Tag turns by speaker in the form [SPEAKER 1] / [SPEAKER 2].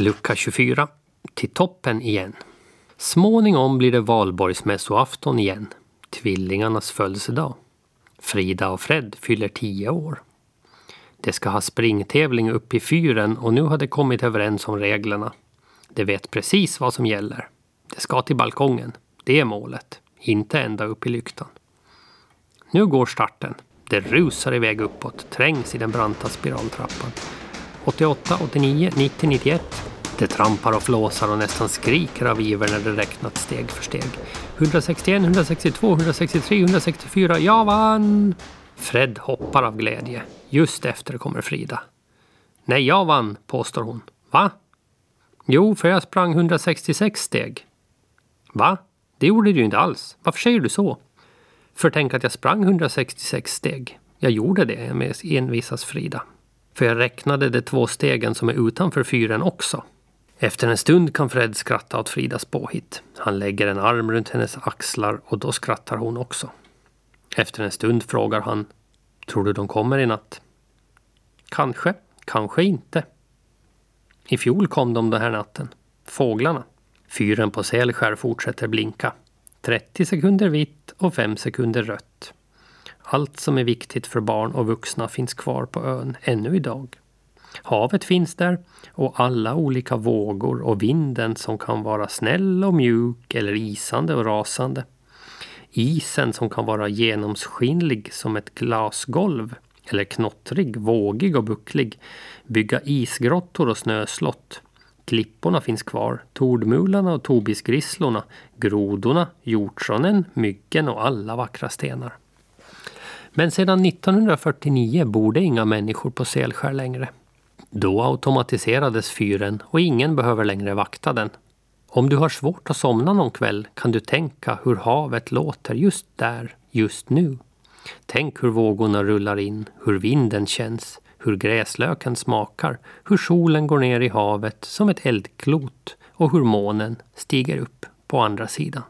[SPEAKER 1] Lucka 24. Till toppen igen. Småningom blir det valborgsmässoafton igen. Tvillingarnas födelsedag. Frida och Fred fyller tio år. De ska ha springtävling upp i fyren och nu har de kommit överens om reglerna. De vet precis vad som gäller. De ska till balkongen. Det är målet. Inte ända upp i lyktan. Nu går starten. Det rusar iväg uppåt, trängs i den branta spiraltrappan. 88, 89, 90, 91. Det trampar och flåsar och nästan skriker av iver när det räknat steg för steg. 161, 162, 163, 164. Jag vann! Fred hoppar av glädje. Just efter kommer Frida. Nej, jag vann, påstår hon. Va? Jo, för jag sprang 166 steg. Va? Det gjorde du ju inte alls. Varför säger du så? För tänk att jag sprang 166 steg. Jag gjorde det, envisas Frida. För jag räknade de två stegen som är utanför fyren också. Efter en stund kan Fred skratta åt Fridas påhitt. Han lägger en arm runt hennes axlar och då skrattar hon också. Efter en stund frågar han Tror du de kommer i natt? Kanske, kanske inte. I fjol kom de den här natten. Fåglarna. Fyren på Sälskär fortsätter blinka. 30 sekunder vitt och 5 sekunder rött. Allt som är viktigt för barn och vuxna finns kvar på ön ännu idag. Havet finns där och alla olika vågor och vinden som kan vara snäll och mjuk eller isande och rasande. Isen som kan vara genomskinlig som ett glasgolv eller knottrig, vågig och bucklig. Bygga isgrottor och snöslott. Klipporna finns kvar, tordmularna och tobisgrisslorna, grodorna, hjortronen, myggen och alla vackra stenar. Men sedan 1949 bor det inga människor på Selskär längre. Då automatiserades fyren och ingen behöver längre vakta den. Om du har svårt att somna någon kväll kan du tänka hur havet låter just där, just nu. Tänk hur vågorna rullar in, hur vinden känns, hur gräslöken smakar, hur solen går ner i havet som ett eldklot och hur månen stiger upp på andra sidan.